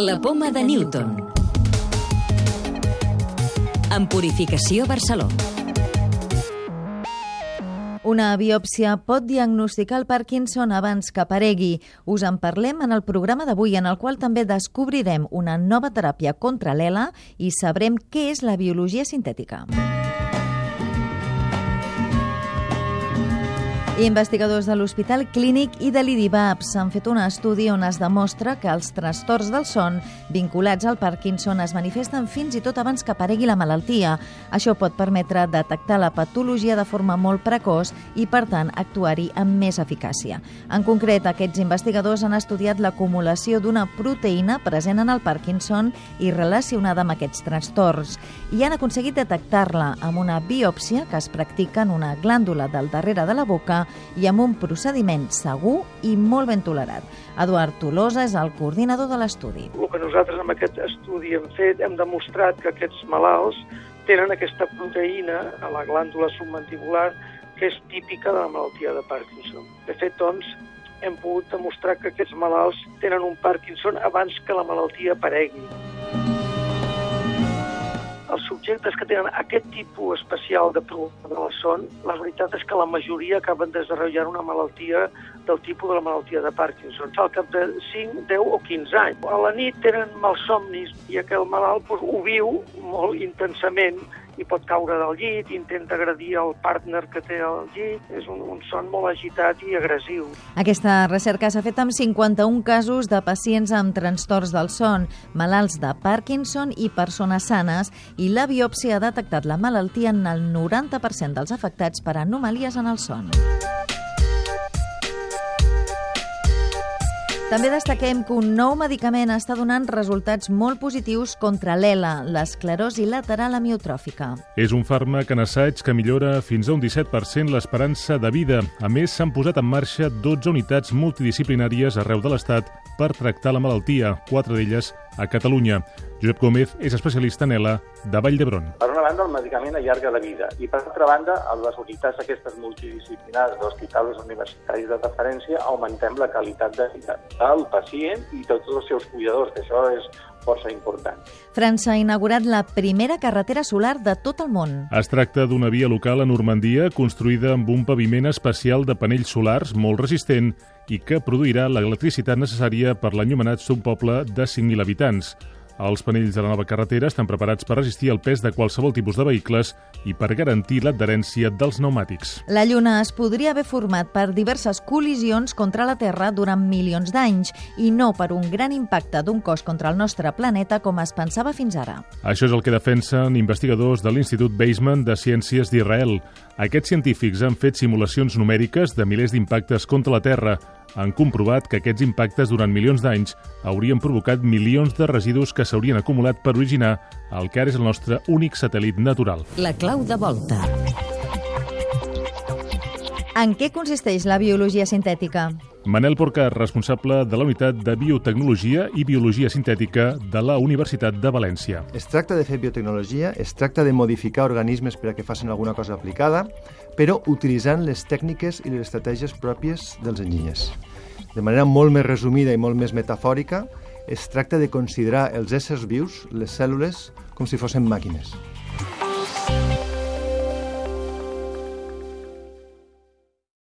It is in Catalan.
La poma de Newton. En Purificació Barcelona. Una biòpsia pot diagnosticar el Parkinson abans que aparegui. Us en parlem en el programa d'avui, en el qual també descobrirem una nova teràpia contra l'ELA i sabrem què és la biologia sintètica. Investigadors de l'Hospital Clínic i de l'IDIVAPS han fet un estudi on es demostra que els trastorns del son vinculats al Parkinson es manifesten fins i tot abans que aparegui la malaltia. Això pot permetre detectar la patologia de forma molt precoç i, per tant, actuar-hi amb més eficàcia. En concret, aquests investigadors han estudiat l'acumulació d'una proteïna present en el Parkinson i relacionada amb aquests trastorns i han aconseguit detectar-la amb una biòpsia que es practica en una glàndula del darrere de la boca i amb un procediment segur i molt ben tolerat. Eduard Tolosa és el coordinador de l'estudi. El que nosaltres amb aquest estudi hem fet, hem demostrat que aquests malalts tenen aquesta proteïna a la glàndula submandibular que és típica de la malaltia de Parkinson. De fet, doncs, hem pogut demostrar que aquests malalts tenen un Parkinson abans que la malaltia aparegui els subjectes que tenen aquest tipus especial de problema de la son, la veritat és que la majoria acaben desenvolupant una malaltia del tipus de la malaltia de Parkinson, al cap de 5, 10 o 15 anys. A la nit tenen malsomnis i aquell malalt doncs, ho viu molt intensament i pot caure del llit, intenta agredir el partner que té al llit, és un, un son molt agitat i agressiu. Aquesta recerca s'ha fet amb 51 casos de pacients amb trastorns del son, malalts de Parkinson i persones sanes, i la biòpsia ha detectat la malaltia en el 90% dels afectats per anomalies en el son. També destaquem que un nou medicament està donant resultats molt positius contra l'ELA, l'esclerosi lateral amiotròfica. És un fàrmac en assaig que millora fins a un 17% l'esperança de vida. A més, s'han posat en marxa 12 unitats multidisciplinàries arreu de l'Estat per tractar la malaltia, quatre d'elles a Catalunya. Josep Gómez és especialista en ELA de Vall d'Hebron. Per una banda, el medicament allarga la vida i, per altra banda, a les unitats aquestes multidisciplinars d'hospitals universitaris de referència augmentem la qualitat de vida del pacient i tots els seus cuidadors, que això és força important. França ha inaugurat la primera carretera solar de tot el món. Es tracta d'una via local a Normandia construïda amb un paviment especial de panells solars molt resistent i que produirà l'electricitat necessària per l'enllumenat subpoble de 5.000 habitants. Els panells de la nova carretera estan preparats per resistir el pes de qualsevol tipus de vehicles i per garantir l'adherència dels pneumàtics. La Lluna es podria haver format per diverses col·lisions contra la Terra durant milions d'anys i no per un gran impacte d'un cos contra el nostre planeta com es pensava fins ara. Això és el que defensen investigadors de l'Institut Baseman de Ciències d'Israel. Aquests científics han fet simulacions numèriques de milers d'impactes contra la Terra han comprovat que aquests impactes durant milions d'anys haurien provocat milions de residus que s'haurien acumulat per originar el que ara és el nostre únic satèl·lit natural. La clau de volta. En què consisteix la biologia sintètica? Manel Porcar, responsable de la Unitat de Biotecnologia i Biologia Sintètica de la Universitat de València. Es tracta de fer biotecnologia, es tracta de modificar organismes per a que facin alguna cosa aplicada, però utilitzant les tècniques i les estratègies pròpies dels enginyers. De manera molt més resumida i molt més metafòrica, es tracta de considerar els éssers vius, les cèl·lules, com si fossin màquines.